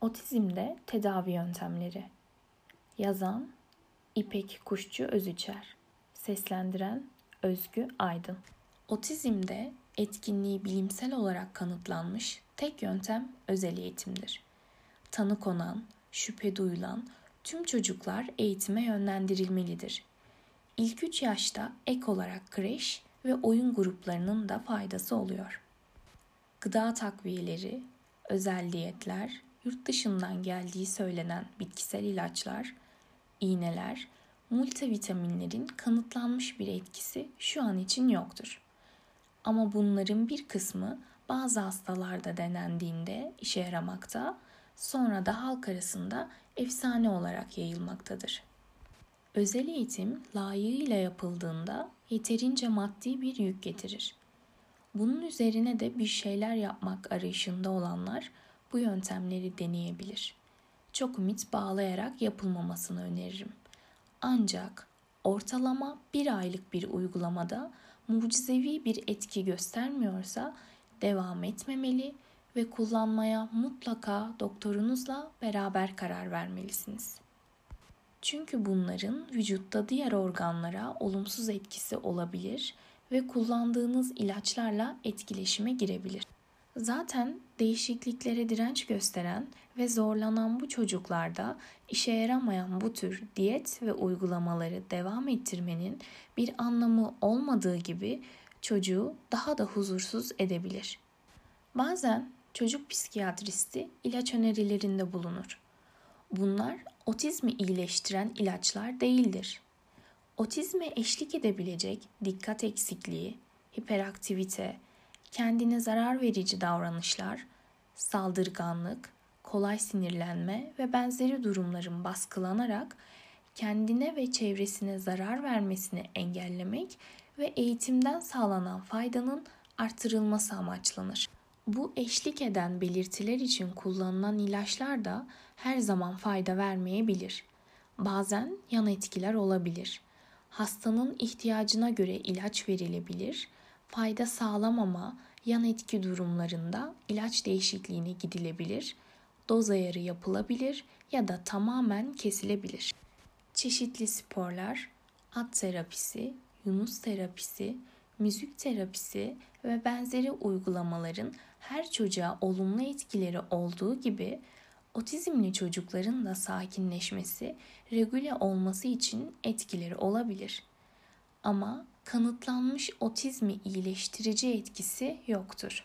Otizmde tedavi yöntemleri. Yazan İpek Kuşçu Özüçer. Seslendiren Özgü Aydın. Otizmde etkinliği bilimsel olarak kanıtlanmış tek yöntem özel eğitimdir. Tanı konan, şüphe duyulan tüm çocuklar eğitime yönlendirilmelidir. İlk 3 yaşta ek olarak kreş ve oyun gruplarının da faydası oluyor. Gıda takviyeleri, özel diyetler, yurt dışından geldiği söylenen bitkisel ilaçlar, iğneler, multivitaminlerin kanıtlanmış bir etkisi şu an için yoktur. Ama bunların bir kısmı bazı hastalarda denendiğinde işe yaramakta, sonra da halk arasında efsane olarak yayılmaktadır. Özel eğitim layığıyla yapıldığında yeterince maddi bir yük getirir. Bunun üzerine de bir şeyler yapmak arayışında olanlar bu yöntemleri deneyebilir. Çok ümit bağlayarak yapılmamasını öneririm. Ancak ortalama bir aylık bir uygulamada mucizevi bir etki göstermiyorsa devam etmemeli ve kullanmaya mutlaka doktorunuzla beraber karar vermelisiniz. Çünkü bunların vücutta diğer organlara olumsuz etkisi olabilir ve kullandığınız ilaçlarla etkileşime girebilir. Zaten değişikliklere direnç gösteren ve zorlanan bu çocuklarda işe yaramayan bu tür diyet ve uygulamaları devam ettirmenin bir anlamı olmadığı gibi çocuğu daha da huzursuz edebilir. Bazen çocuk psikiyatristi ilaç önerilerinde bulunur. Bunlar otizmi iyileştiren ilaçlar değildir. Otizme eşlik edebilecek dikkat eksikliği, hiperaktivite, kendine zarar verici davranışlar, saldırganlık, kolay sinirlenme ve benzeri durumların baskılanarak kendine ve çevresine zarar vermesini engellemek ve eğitimden sağlanan faydanın artırılması amaçlanır. Bu eşlik eden belirtiler için kullanılan ilaçlar da her zaman fayda vermeyebilir. Bazen yan etkiler olabilir. Hastanın ihtiyacına göre ilaç verilebilir. Fayda sağlamama, yan etki durumlarında ilaç değişikliğine gidilebilir. Doz ayarı yapılabilir ya da tamamen kesilebilir. Çeşitli sporlar, at terapisi, yunus terapisi, müzik terapisi ve benzeri uygulamaların her çocuğa olumlu etkileri olduğu gibi otizmli çocukların da sakinleşmesi, regüle olması için etkileri olabilir. Ama kanıtlanmış otizmi iyileştirici etkisi yoktur.